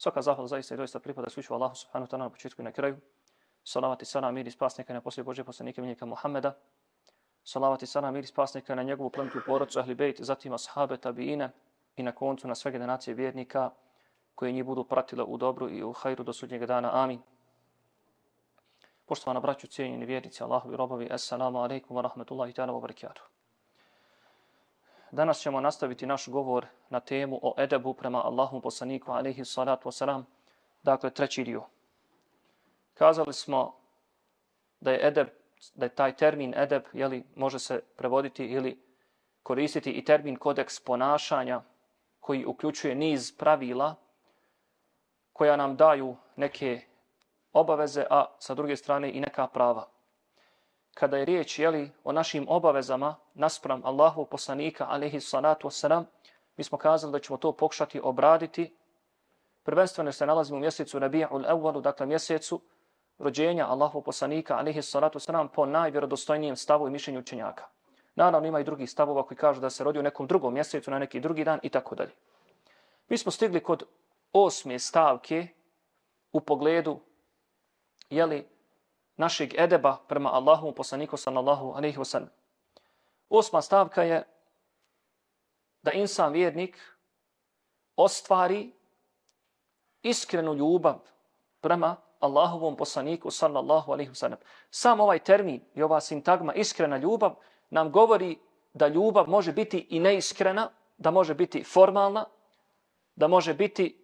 Svaka zahvala zaista i doista pripada slučaju Allahu subhanahu wa ta'ala na početku i na kraju. Salavat i salam mir i spasnika na poslije Božje poslanike milijeka Muhammeda. Salavat i salam mir i spasnika na njegovu plemtu porodcu Ahli Bejt, zatim ashabe, tabiine i na koncu na sve generacije vjernika koje njih budu pratile u dobru i u hajru do sudnjeg dana. Amin. Poštovana braću, cijenjeni vjernici, Allahovi robovi, assalamu alaikum wa rahmatullahi ta'ala wa barakatuh. Danas ćemo nastaviti naš govor na temu o edebu prema Allahu poslaniku alaihi salatu wasalam, dakle treći dio. Kazali smo da je edeb, da je taj termin edeb, jeli, može se prevoditi ili koristiti i termin kodeks ponašanja koji uključuje niz pravila koja nam daju neke obaveze, a sa druge strane i neka prava. Kada je riječ jeli, o našim obavezama naspram Allahu poslanika, alaihi salatu wasalam, mi smo kazali da ćemo to pokušati obraditi. Prvenstveno se nalazimo u mjesecu Rabi'ul Awwalu, dakle mjesecu rođenja Allahu poslanika, alaihi salatu wasalam, po najvjerodostojnijem stavu i mišljenju učenjaka. Naravno ima i drugih stavova koji kažu da se rodi u nekom drugom mjesecu, na neki drugi dan i tako dalje. Mi smo stigli kod osme stavke u pogledu jeli, našeg edeba prema Allahu poslaniku sallallahu alaihi wasallam. Osma stavka je da insan vjernik ostvari iskrenu ljubav prema Allahovom poslaniku sallallahu alaihi wasallam. Sam ovaj termin i ova sintagma iskrena ljubav nam govori da ljubav može biti i neiskrena, da može biti formalna, da može biti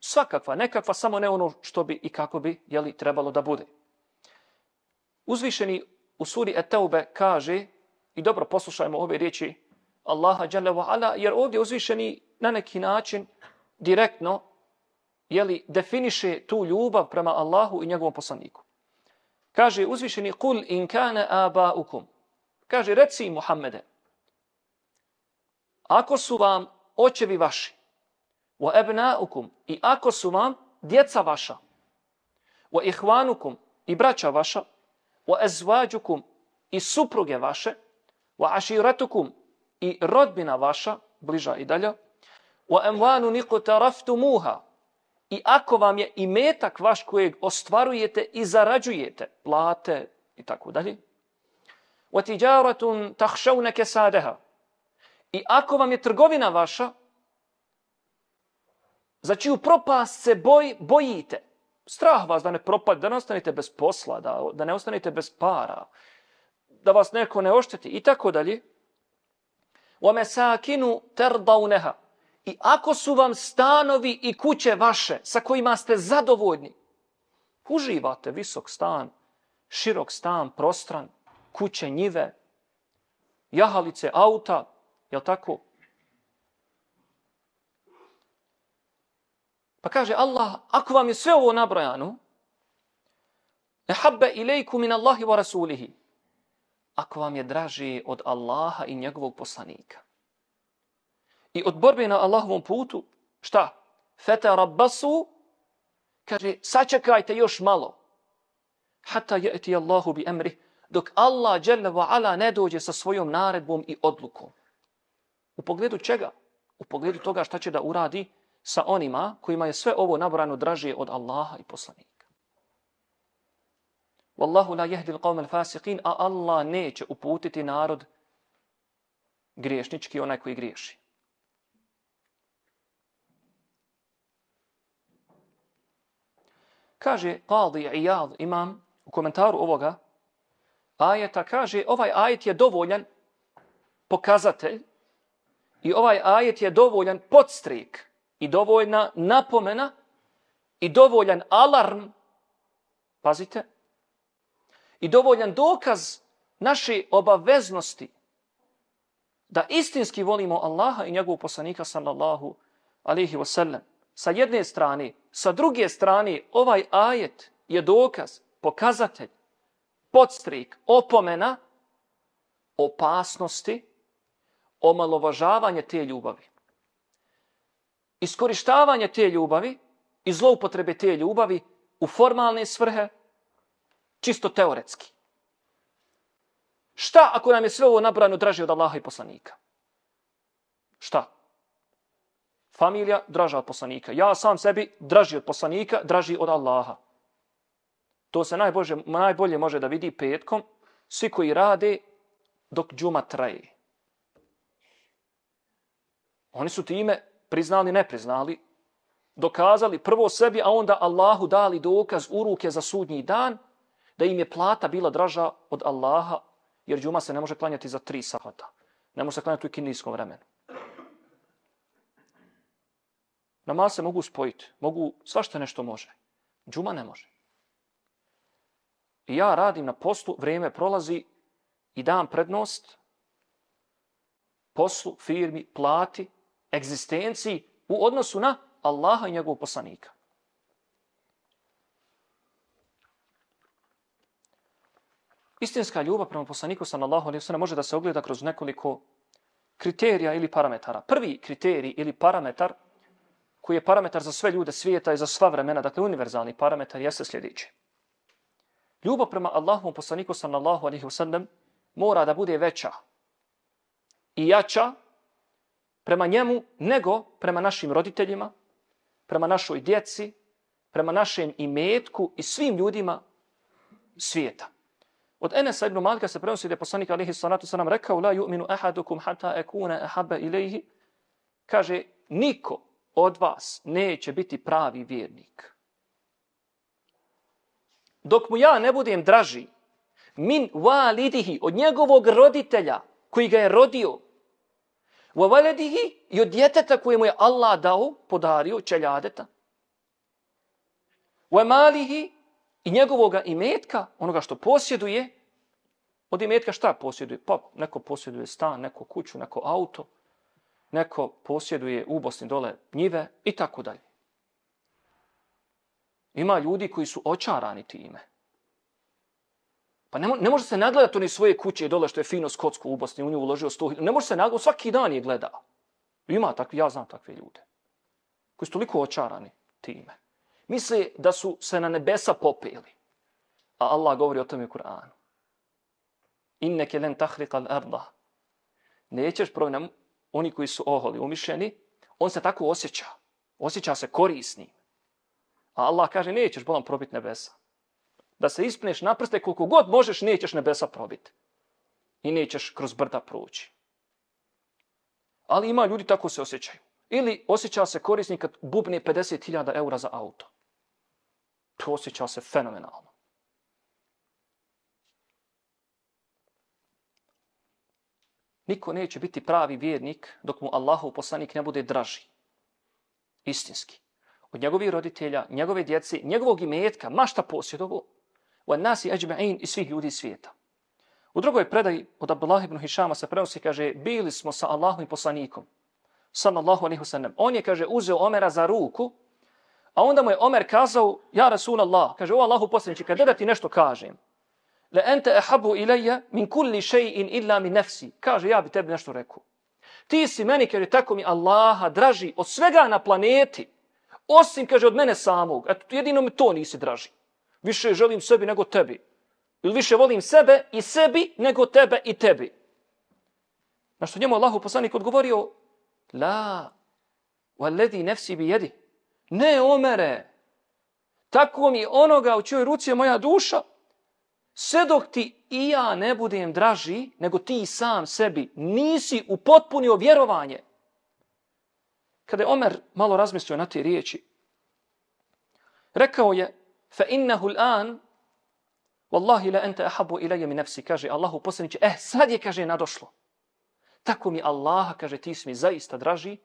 svakakva, nekakva, samo ne ono što bi i kako bi jeli, trebalo da bude. Uzvišeni u suri Eteube kaže, i dobro poslušajmo ove riječi Allaha Jalla wa Ala, jer ovdje uzvišeni na neki način direktno jeli, definiše tu ljubav prema Allahu i njegovom poslaniku. Kaže uzvišeni kul in kana abaukum. Kaže reci Muhammede, ako su vam očevi vaši, wa ebnaukum i ako su vam djeca vaša, wa ihwanukum i braća vaša, wa azwajukum i supruge vaše, wa ashiratukum i rodbina vaša, bliža i dalja, wa amwanu niqtaraftumuha i ako vam je imetak vaš kojeg ostvarujete i zarađujete, plate i tako dalje, wa tijaratun takhshawna kasadaha i ako vam je trgovina vaša za čiju propast se boj, bojite, strah vas da ne propad, da ne ostanete bez posla, da, da ne ostanete bez para, da vas neko ne ošteti i tako dalje. Wa masakinu tardawnaha. I ako su vam stanovi i kuće vaše sa kojima ste zadovoljni, uživate visok stan, širok stan, prostran, kuće, njive, jahalice, auta, je tako? Pa kaže Allah, ako vam je sve ovo nabrojano, ehabbe ilajku min Allahi wa rasulihi, ako vam je draži od Allaha i njegovog poslanika. I od borbe na Allahovom putu, šta? Feta rabbasu, kaže, sačekajte još malo. Hatta je eti Allahu bi emri, dok Allah jalla wa ala ne dođe sa svojom naredbom i odlukom. U pogledu čega? U pogledu toga šta će da uradi sa onima kojima je sve ovo nabrano draže od Allaha i poslanika. Wallahu la yahdi al-qawm al-fasiqin, a Allah neće uputiti narod griješnički, onaj koji griješi. Kaže Qadi Iyad, imam, u komentaru ovoga ajeta, kaže ovaj ajet je dovoljan pokazatelj i ovaj ajet je dovoljan podstrik i dovoljna napomena i dovoljan alarm, pazite, i dovoljan dokaz naše obaveznosti da istinski volimo Allaha i njegovog poslanika sallallahu alaihi wasallam. Sa jedne strane, sa druge strane, ovaj ajet je dokaz, pokazatelj, podstrik, opomena opasnosti, omalovažavanje te ljubavi iskorištavanje te ljubavi i zloupotrebe te ljubavi u formalne svrhe, čisto teoretski. Šta ako nam je sve ovo nabrano draže od Allaha i poslanika? Šta? Familija draža od poslanika. Ja sam sebi draži od poslanika, draži od Allaha. To se najbolje, najbolje može da vidi petkom svi koji rade dok džuma traje. Oni su time priznali, ne priznali, dokazali prvo sebi, a onda Allahu dali dokaz u ruke za sudnji dan, da im je plata bila draža od Allaha, jer džuma se ne može klanjati za tri sahata. Ne može se klanjati u kinijskom vremenu. Namaz se mogu spojiti. Mogu, svašta nešto može. Džuma ne može. I ja radim na poslu, vrijeme prolazi i dam prednost poslu, firmi, plati, egzistenciji u odnosu na Allaha i njegovog poslanika. Istinska ljubav prema poslaniku sallallahu alejhi ve sellem može da se ogleda kroz nekoliko kriterija ili parametara. Prvi kriterij ili parametar koji je parametar za sve ljude svijeta i za sva vremena, dakle univerzalni parametar, jeste sljedeći. Ljubav prema Allahu poslaniku sallallahu alejhi ve sellem mora da bude veća i jača prema njemu nego prema našim roditeljima, prema našoj djeci, prema našem imetku i svim ljudima svijeta. Od Enesa ibn Malika se prenosi da je poslanik alihi salatu sallam rekao la yu'minu ahadukum hata ekuna ahaba ilaihi kaže niko od vas neće biti pravi vjernik. Dok mu ja ne budem draži min walidihi od njegovog roditelja koji ga je rodio wa waladihi i od djeteta koje mu je Allah dao, podario, čeljadeta wa malihi i njegovoga imetka, onoga što posjeduje, od imetka šta posjeduje? Pa neko posjeduje stan, neko kuću, neko auto, neko posjeduje u Bosni dole njive i tako dalje. Ima ljudi koji su očarani time. Pa ne, ne može se nagledati oni svoje kuće dole što je fino skotsko u Bosni, u nju uložio sto Ne može se nagledati, svaki dan je gleda. Ima takvi, ja znam takve ljude. Koji su toliko očarani time. Misle da su se na nebesa popeli. A Allah govori o tome u Kur'anu. Inneke len tahriqa al-arda. Nećeš provjeti, oni koji su oholi, umišljeni, on se tako osjeća. Osjeća se korisni. A Allah kaže, nećeš bolam probiti nebesa. Da se ispneš na prste koliko god možeš, nećeš nebesa probiti. I nećeš kroz brda proći. Ali ima ljudi tako se osjećaju. Ili osjeća se korisnik kad bubne 50.000 eura za auto. To osjeća se fenomenalno. Niko neće biti pravi vjernik dok mu Allahov poslanik ne bude draži. Istinski. Od njegovih roditelja, njegove djece, njegovog imetka, mašta posjedovo, wa nasi ajma'in i svih ljudi svijeta. U drugoj predaji od Abdullah ibn Hišama se prenosi, kaže, bili smo sa Allahom i poslanikom, sallallahu alaihi wasallam. On je, kaže, uzeo Omera za ruku, a onda mu je Omer kazao, ja Rasul Allah, kaže, o Allahu poslanici, kada da ti nešto kažem, le ente ehabu ilaja min kulli še'in illa min nefsi. Kaže, ja bi tebi nešto rekao. Ti si meni, kaže, tako mi Allaha draži od svega na planeti, osim, kaže, od mene samog. Eto, jedino mi to nisi draži. Više želim sebi nego tebi. Ili više volim sebe i sebi nego tebe i tebi. Na što njemu Allahu poslanik odgovorio, la, valedi nefsi bi jedi. Ne, omere, tako mi onoga u čoj ruci je moja duša, sve dok ti i ja ne budem draži, nego ti sam sebi nisi upotpunio vjerovanje. Kada je Omer malo razmislio na te riječi, rekao je, fa innahu wallahi la anta ahabu ilaje mi nafsi, kaže Allahu posljedniče, eh, sad je, kaže, nadošlo. Tako mi Allaha, kaže, ti si mi zaista draži,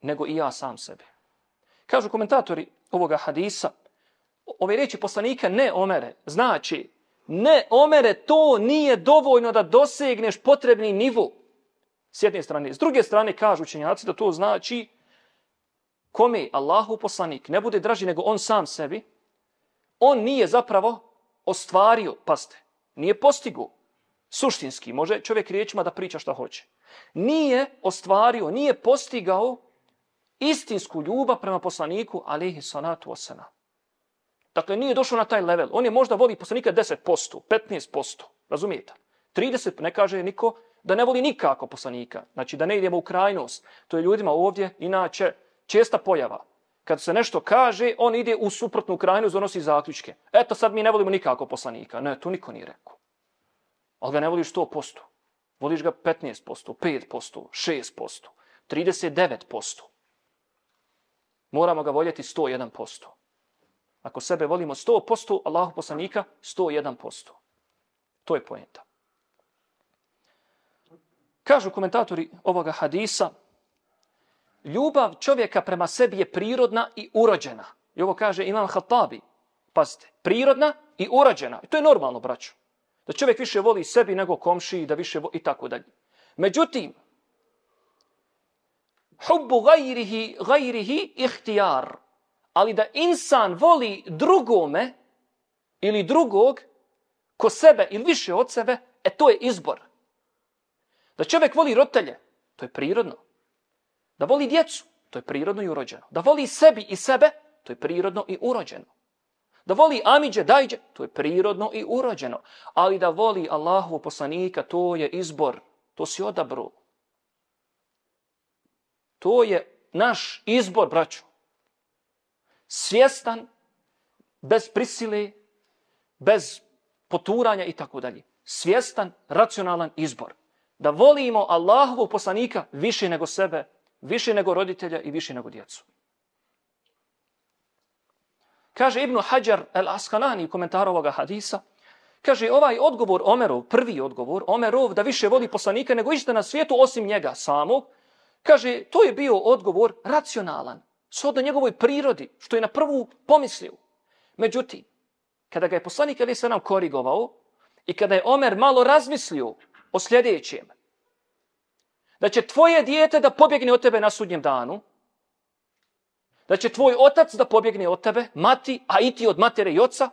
nego i ja sam sebe. Kažu komentatori ovoga hadisa, ove riječi poslanika ne omere, znači ne omere, to nije dovoljno da dosegneš potrebni nivo. S jedne strane. S druge strane kažu učenjaci da to znači kome Allahu poslanik ne bude draži nego on sam sebi, on nije zapravo ostvario, paste, nije postigo suštinski, može čovjek riječima da priča što hoće. Nije ostvario, nije postigao istinsku ljubav prema poslaniku, alihi salatu wasalam. Dakle, nije došao na taj level. On je možda voli poslanika 10%, 15%. Razumijete? 30, ne kaže niko da ne voli nikako poslanika. Znači da ne idemo u krajnost. To je ljudima ovdje inače česta pojava. Kad se nešto kaže, on ide u suprotnu krajinu, donosi zaključke. Eto sad mi ne volimo nikako poslanika. Ne, to niko nije rekao. Ali ga ne voliš 100%. Voliš ga 15%, 5%, 6%, 39%. Moramo ga voljeti 101%. Ako sebe volimo 100%, Allahu poslanika 101%. To je poenta. Kažu komentatori ovoga hadisa, ljubav čovjeka prema sebi je prirodna i urođena. I ovo kaže Imam Hatabi. Pazite, prirodna i urođena. I to je normalno, braću. Da čovjek više voli sebi nego komši da više voli i tako dalje. Međutim, hubbu gajrihi, gajrihi ihtijar. Ali da insan voli drugome ili drugog ko sebe ili više od sebe, e to je izbor. Da čovjek voli rotelje, to je prirodno. Da voli djecu, to je prirodno i urođeno. Da voli sebi i sebe, to je prirodno i urođeno. Da voli Amidže, Dajđe, to je prirodno i urođeno. Ali da voli Allahu poslanika, to je izbor. To si odabro. To je naš izbor, braću. Svjestan, bez prisile, bez poturanja i tako dalje. Svjestan, racionalan izbor. Da volimo Allahovu poslanika više nego sebe, više nego roditelja i više nego djecu. Kaže Ibnu Hajar el-Askalani u komentaru ovoga hadisa, kaže ovaj odgovor Omerov, prvi odgovor Omerov da više voli poslanika nego išta na svijetu osim njega samog, kaže to je bio odgovor racionalan, shodno njegovoj prirodi, što je na prvu pomislio. Međutim, kada ga je poslanik Ali se nam korigovao i kada je Omer malo razmislio o sljedećem, da će tvoje dijete da pobjegne od tebe na sudnjem danu, da će tvoj otac da pobjegne od tebe, mati, a i ti od matere i oca,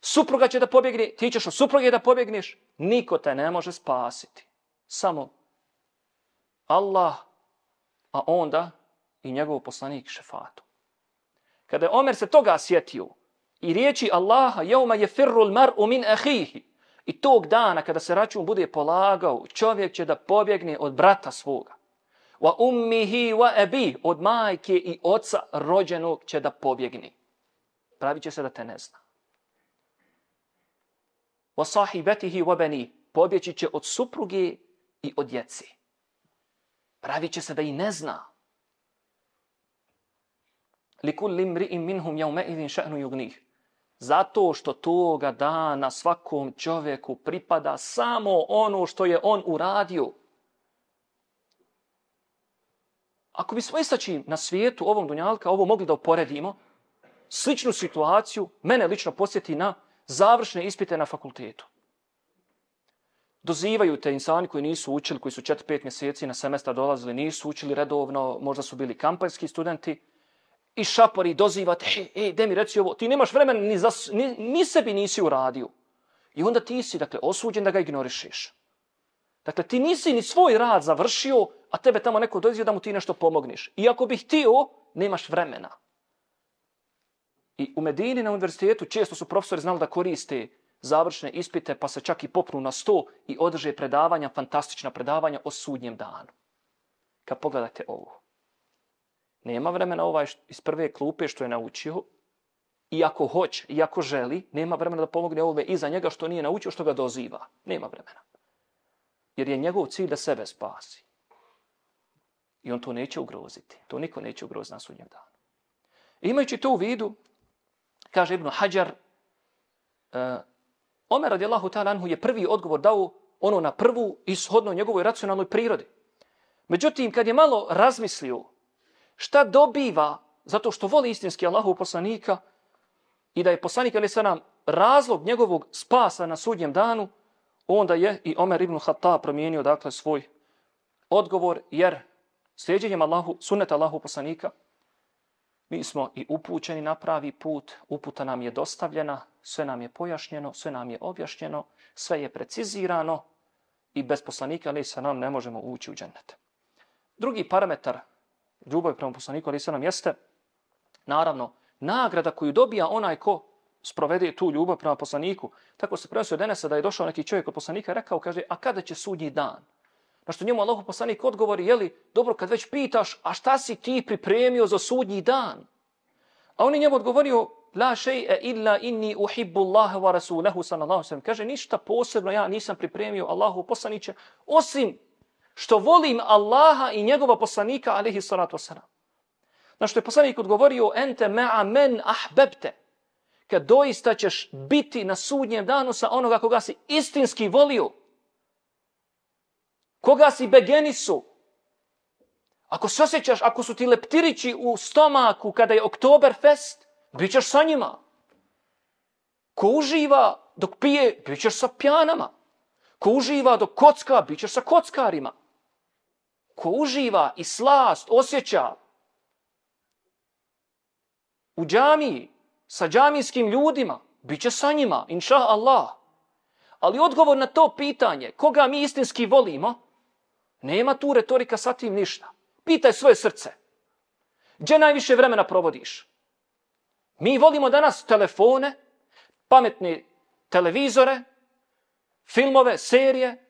supruga će da pobjegne, ti ćeš od supruge da pobjegneš, niko te ne može spasiti. Samo Allah, a onda i njegov poslanik šefatu. Kada je Omer se toga sjetio i riječi Allaha, jeuma je firrul mar'u min ahihi, i tog dana kada se račun bude polagao, čovjek će da pobjegne od brata svoga wa ummihi wa abi od majke i oca rođenog će da pobjegni. Pravi će se da te ne zna. Wa sahibatihi wa bani pobjeći će od supruge i od djece. Pravi će se da i ne zna. Li kulli minhum yawma idhin sha'nu yughnih. Zato što toga dana svakom čovjeku pripada samo ono što je on uradio. Ako bismo istaći na svijetu ovom dunjalka, ovo mogli da uporedimo, sličnu situaciju mene lično posjeti na završne ispite na fakultetu. Dozivaju te insani koji nisu učili, koji su 4-5 mjeseci na semestar dolazili, nisu učili redovno, možda su bili kampanjski studenti, i šapori dozivate, hej, hej, de mi reci ovo, ti nemaš vremena, ni, za, ni, ni sebi nisi uradio. I onda ti si, dakle, osuđen da ga ignorišeš. Dakle, ti nisi ni svoj rad završio, a tebe tamo neko dozio da mu ti nešto pomogniš. I ako bi htio, nemaš vremena. I u Medini na univerzitetu često su profesori znali da koriste završne ispite, pa se čak i popnu na sto i održe predavanja, fantastična predavanja o sudnjem danu. Kad pogledate ovo, nema vremena ovaj iz prve klupe što je naučio, i ako hoće, i ako želi, nema vremena da pomogne ovome iza njega što nije naučio, što ga doziva. Nema vremena. Jer je njegov cilj da sebe spasi. I on to neće ugroziti. To niko neće ugroziti na sudnjem danu. Imajući to u vidu, kaže Ibn Hajar, uh, Omer radijallahu ta'ala anhu je prvi odgovor dao ono na prvu ishodno njegovoj racionalnoj prirodi. Međutim, kad je malo razmislio šta dobiva zato što voli istinski Allahu poslanika i da je poslanik ali se nam razlog njegovog spasa na sudnjem danu, onda je i Omer ibn Khattab promijenio dakle svoj odgovor jer sljeđenjem Allahu, sunneta Allahu poslanika, mi smo i upućeni na pravi put, uputa nam je dostavljena, sve nam je pojašnjeno, sve nam je objašnjeno, sve je precizirano i bez poslanika ali se nam ne možemo ući u džennet. Drugi parametar ljubavi prema poslaniku ali se nam jeste, naravno, nagrada koju dobija onaj ko sprovede tu ljubav prema poslaniku. Tako se prenosio denesa da je došao neki čovjek od poslanika i rekao, kaže, a kada će sudnji dan? Na što njemu Allahu poslanik odgovori, jeli, dobro, kad već pitaš, a šta si ti pripremio za sudnji dan? A on je njemu odgovorio, la še'e illa inni uhibbu Allahe wa rasulahu sallallahu sallam. Kaže, ništa posebno ja nisam pripremio Allahu poslaniće, osim što volim Allaha i njegova poslanika, alihi salatu wasalam. Na što je poslanik odgovorio, ente ma'a men ahbebte. Kad doista ćeš biti na sudnjem danu sa onoga koga si istinski volio. Koga si begenisu. Ako se osjećaš, ako su ti leptirići u stomaku kada je Oktoberfest, bit ćeš sa njima. Ko uživa dok pije, bit ćeš sa pjanama. Ko uživa dok kocka, bit ćeš sa kockarima. Ko uživa i slast osjeća u džamiji sa džamijskim ljudima, bit će sa njima, inša Allah. Ali odgovor na to pitanje, koga mi istinski volimo, nema tu retorika sa tim ništa. Pitaj svoje srce. Gdje najviše vremena provodiš? Mi volimo danas telefone, pametne televizore, filmove, serije.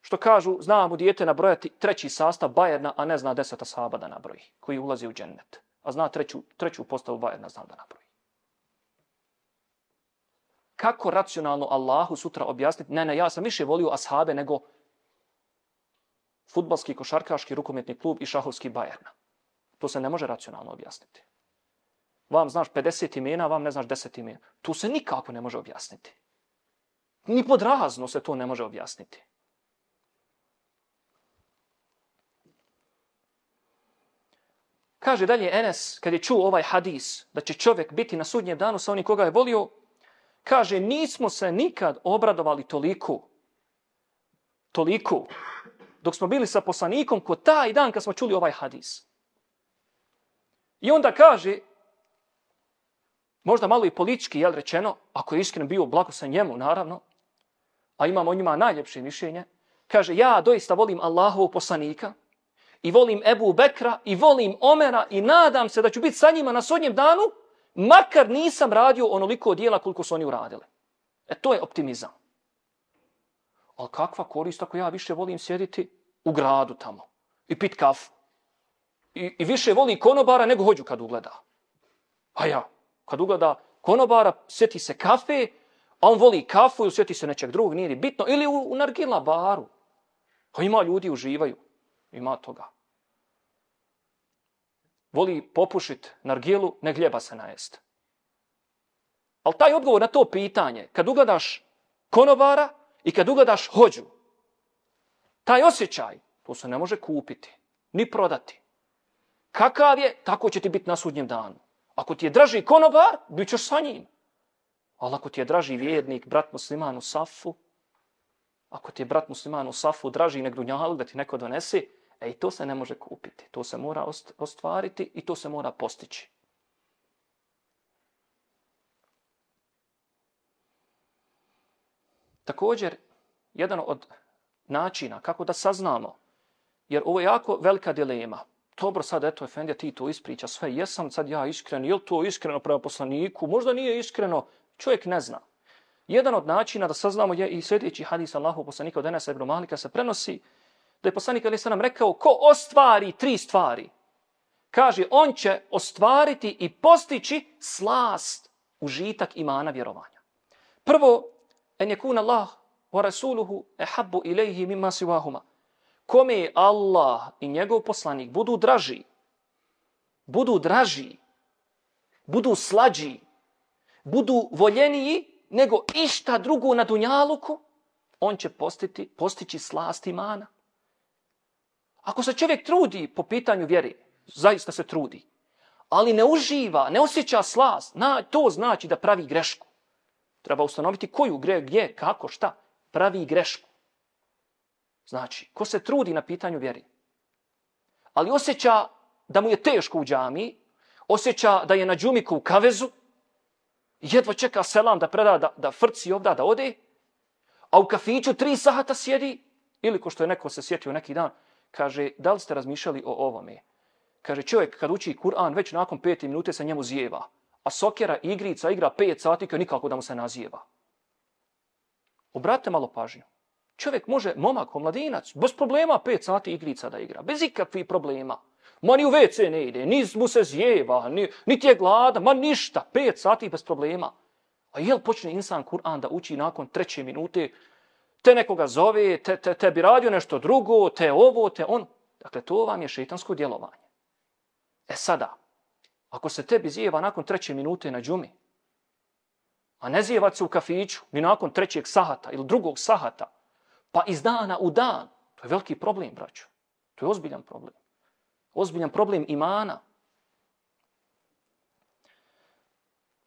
Što kažu, znamo dijete nabrojati treći sastav Bajerna, a ne zna deseta sahaba da nabroji, koji ulazi u džennet. A zna treću, treću postavu Bajerna, zna da nabroji. Kako racionalno Allahu sutra objasniti? Ne, ne, ja sam više volio ashabe nego futbalski, košarkaški, rukometni klub i šahovski Bajerna. To se ne može racionalno objasniti. Vam znaš 50 imena, vam ne znaš 10 imena. To se nikako ne može objasniti. Ni podrazno se to ne može objasniti. Kaže dalje Enes, kad je čuo ovaj hadis, da će čovjek biti na sudnjem danu sa onim koga je volio, kaže, nismo se nikad obradovali toliko, toliko, dok smo bili sa poslanikom ko taj dan kad smo čuli ovaj hadis. I onda kaže, možda malo i politički, jel rečeno, ako je iskren bio blago sa njemu, naravno, a imamo o njima najljepše mišljenje, kaže, ja doista volim Allahovog poslanika i volim Ebu Bekra i volim Omera i nadam se da ću biti sa njima na sodnjem danu, makar nisam radio onoliko dijela koliko su oni uradili. E to je optimizam. Ali kakva korist ako ja više volim sjediti u gradu tamo i pit kafu. I, I više voli konobara nego hođu kad ugleda. A ja, kad ugleda konobara, sjeti se kafe, a on voli kafu ili sjeti se nečeg drugog, nije bitno. Ili u, u nargila baru. A ima ljudi uživaju. Ima toga. Voli popušit nargilu, ne gljeba se najest. Ali taj odgovor na to pitanje, kad ugledaš konobara i kad ugledaš hođu, taj osjećaj, to se ne može kupiti, ni prodati. Kakav je, tako će ti biti na sudnjem danu. Ako ti je draži konobar, bit ćeš sa njim. Ali ako ti je draži vjernik, brat musliman u safu, ako ti je brat musliman u safu draži nek dunjalog da ti neko E i to se ne može kupiti. To se mora ostvariti i to se mora postići. Također, jedan od načina kako da saznamo, jer ovo je jako velika dilema, dobro sad, eto, Efendija, ti to ispriča sve, jesam sad ja iskren, je li to iskreno prema poslaniku, možda nije iskreno, čovjek ne zna. Jedan od načina da saznamo je i sljedeći hadis Allahu poslanika od Enesa ibn Malika se prenosi, da je poslanik Ali Sanam rekao, ko ostvari tri stvari, kaže, on će ostvariti i postići slast, užitak imana vjerovanja. Prvo, en je kun Allah wa rasuluhu ehabbu ilaihi mimma siwahuma kome Allah i njegov poslanik budu draži, budu draži, budu slađi, budu voljeniji nego išta drugo na dunjaluku, on će postiti, postići slast imana. Ako se čovjek trudi po pitanju vjeri, zaista se trudi, ali ne uživa, ne osjeća slast, na, to znači da pravi grešku. Treba ustanoviti koju gre, gdje, kako, šta, pravi grešku. Znači, ko se trudi na pitanju vjeri, ali osjeća da mu je teško u džami, osjeća da je na džumiku u kavezu, jedva čeka selam da preda, da, da frci ovda, da ode, a u kafiću tri sahata sjedi, ili ko što je neko se sjetio neki dan, kaže, da li ste razmišljali o ovome? Kaže, čovjek kad uči Kur'an, već nakon pete minute se njemu zjeva. A sokera igrica igra 5 sati koji nikako da mu se nazijeva. Obratite malo pažnju. Čovjek može, momak, omladinac, bez problema 5 sati igrica da igra. Bez ikakvih problema. Ma ni u WC ne ide, ni mu se zjeva, ni, niti je glada, ma ništa. 5 sati bez problema. A jel počne insan Kur'an da uči nakon treće minute, te nekoga zove, te, te, te bi radio nešto drugo, te ovo, te on. Dakle, to vam je šeitansko djelovanje. E sada, ako se tebi zjeva nakon treće minute na džumi, a ne zijevat se u kafiću ni nakon trećeg sahata ili drugog sahata, pa iz dana u dan, to je veliki problem, braću. To je ozbiljan problem. Ozbiljan problem imana.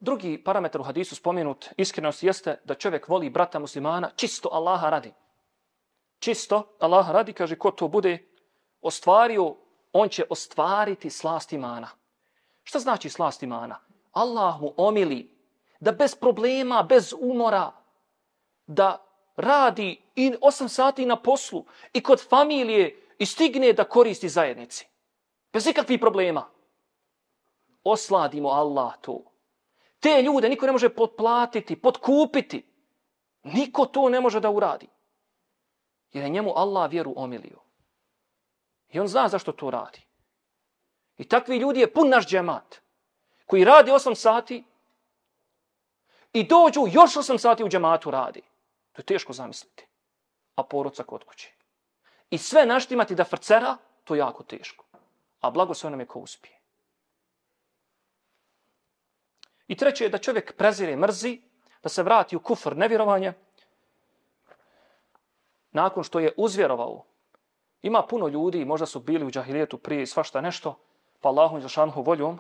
Drugi parametar u hadisu spomenut, iskrenost, jeste da čovjek voli brata muslimana čisto Allaha radi. Čisto Allaha radi, kaže, ko to bude ostvario, on će ostvariti slast imana. Šta znači slast imana? Allah mu omili da bez problema, bez umora, da radi i 8 sati na poslu i kod familije i stigne da koristi zajednici. Bez ikakvih problema. Osladimo Allah to. Te ljude niko ne može potplatiti, potkupiti. Niko to ne može da uradi. Jer je njemu Allah vjeru omilio. I on zna zašto to radi. I takvi ljudi je pun naš džemat. Koji radi 8 sati i dođu još 8 sati u džematu radi. To je teško zamisliti. A porodca kod kuće. I sve naštimati da frcera, to je jako teško. A blago sve nam je ko uspije. I treće je da čovjek prezire mrzi, da se vrati u kufr nevjerovanja, nakon što je uzvjerovao. Ima puno ljudi, možda su bili u džahilijetu prije svašta nešto, pa Allahom i Zašanhu voljom,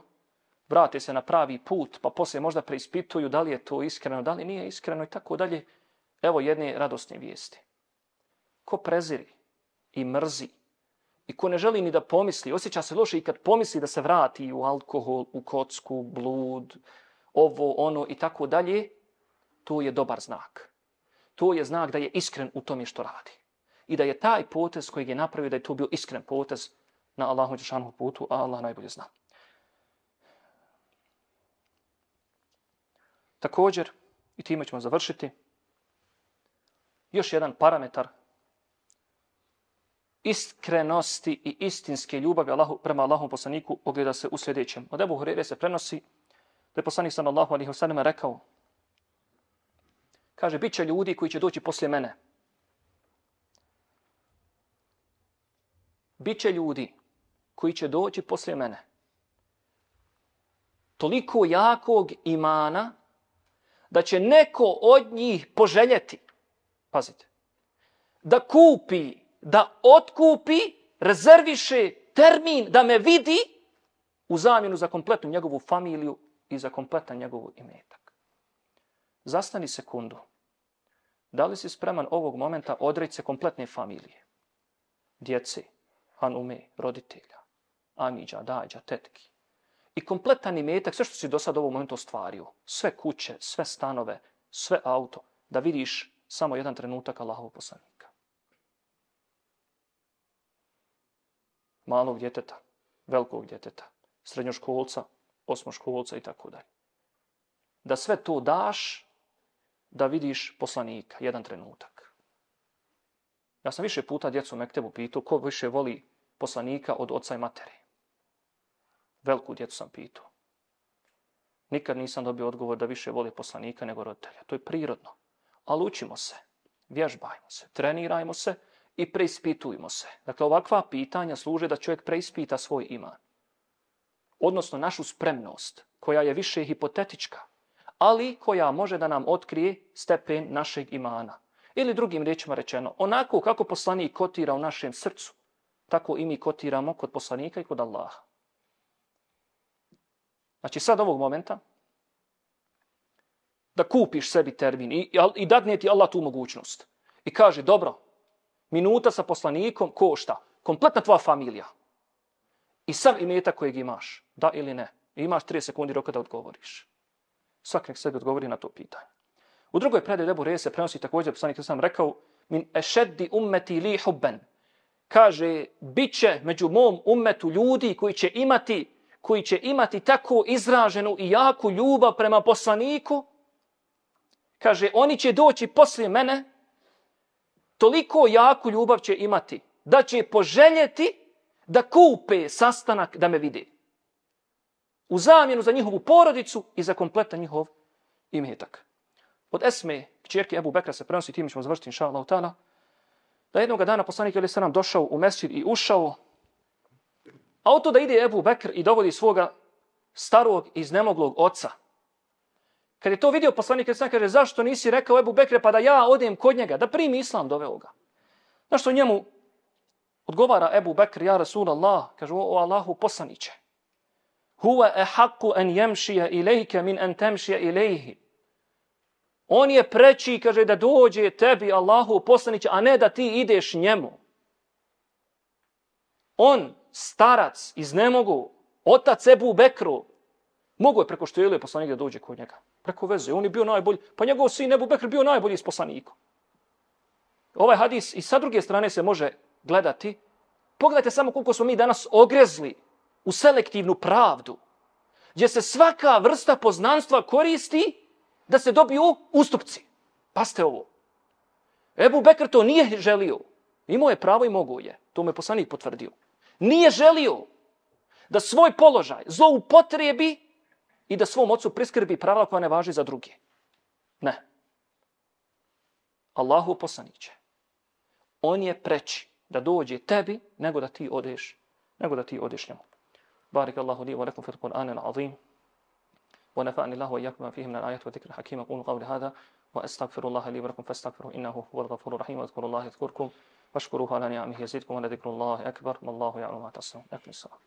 vrate se na pravi put, pa poslije možda preispituju da li je to iskreno, da li nije iskreno i tako dalje. Evo jedne radosne vijesti. Ko preziri i mrzi i ko ne želi ni da pomisli, osjeća se loše i kad pomisli da se vrati u alkohol, u kocku, blud, ovo, ono i tako dalje, to je dobar znak. To je znak da je iskren u tome što radi. I da je taj potez koji je napravio, da je to bio iskren potez na Allahu Đešanu putu, a Allah najbolje zna. Također, i time ćemo završiti, još jedan parametar iskrenosti i istinske ljubavi Allahu, prema Allahom poslaniku ogleda se u sljedećem. Od Ebu Hurere se prenosi da je poslanik sallallahu alaihi wasallam rekao kaže, bit će ljudi koji će doći poslije mene. Biće ljudi koji će doći poslije mene. Toliko jakog imana da će neko od njih poželjeti, pazite, da kupi, da otkupi, rezerviše termin da me vidi u zamjenu za kompletnu njegovu familiju i za kompletan njegovu imetak. Zastani sekundu. Da li si spreman ovog momenta odreći se kompletne familije? Djece, hanume, roditelja, amiđa, dađa, tetki, i kompletan imetak, sve što si do sada ovog momenta ostvario, sve kuće, sve stanove, sve auto, da vidiš samo jedan trenutak Allahov poslanika. Malog djeteta, velikog djeteta, srednjoškolca, osmoškolca i tako dalje. Da sve to daš, da vidiš poslanika, jedan trenutak. Ja sam više puta djecu u Mektebu pitao ko više voli poslanika od oca i matere. Veliku djecu sam pitao. Nikad nisam dobio odgovor da više voli poslanika nego roditelja. To je prirodno. Ali učimo se, vježbajmo se, trenirajmo se i preispitujmo se. Dakle, ovakva pitanja služe da čovjek preispita svoj iman. Odnosno, našu spremnost, koja je više hipotetička, ali koja može da nam otkrije stepen našeg imana. Ili drugim riječima rečeno, onako kako poslanik kotira u našem srcu, tako i mi kotiramo kod poslanika i kod Allaha. Znači sad ovog momenta da kupiš sebi termin i, i dadne ti Allah tu mogućnost. I kaže, dobro, minuta sa poslanikom košta kompletna tvoja familija. I sav imeta kojeg imaš, da ili ne. I imaš 3 sekundi roka da odgovoriš. Svak nek sebi odgovori na to pitanje. U drugoj predaju Debu Reje se prenosi također, poslanik sam rekao, min ešeddi ummeti li hubben. Kaže, bit će među mom ummetu ljudi koji će imati koji će imati tako izraženu i jaku ljubav prema poslaniku, kaže, oni će doći poslije mene, toliko jaku ljubav će imati, da će poželjeti da kupe sastanak da me vide. U zamjenu za njihovu porodicu i za kompletan njihov imetak. Od Esme, kćerke Ebu Bekra se prenosi, tim ćemo završiti, inša Allah, ta'ala, da jednog dana poslanik je nam došao u mesir i ušao, a to da ide Ebu Bekr i dovodi svoga starog iznemoglog oca. Kad je to vidio poslanik je kaže, zašto nisi rekao Ebu Bekre pa da ja odem kod njega, da primi islam doveo ga. Znaš što njemu odgovara Ebu Bekr, ja Rasul Allah, kaže, o Allahu poslaniće. Huwa ehaqu en jemšija ilajke min en temšija ilajhi. On je preći, kaže, da dođe tebi, Allahu poslaniće, a ne da ti ideš njemu. On, starac, iz nemogu, otac Ebu Bekru, mogu je preko što je poslanik da dođe kod njega. Preko veze. On je bio najbolji. Pa njegov sin Ebu Bekr bio najbolji iz poslanika. Ovaj hadis i sa druge strane se može gledati. Pogledajte samo koliko smo mi danas ogrezli u selektivnu pravdu. Gdje se svaka vrsta poznanstva koristi da se dobiju ustupci. Paste ovo. Ebu Bekr to nije želio. Imao je pravo i mogu je. To me poslanik potvrdio. Nije želio da svoj položaj zloupotrebi i da svom ocu priskrbi pravila koja ne važi za druge. Ne. Allahu poslaniće. On je preći da dođe tebi nego da ti odeš, nego da ti odeš njemu. Barik Allahu li wa lakum fil Qur'an al-azim. ونفعني الله وإياكم فيه من الآيات وذكر الحكيم أقول قولي هذا وأستغفر الله لي ولكم فاستغفروا إنه هو الغفور الرحيم واذكروا الله يذكركم واشكروه على نعمه يزيدكم ولذكر الله أكبر والله يعلم ما تصنعون أكمل الصلاة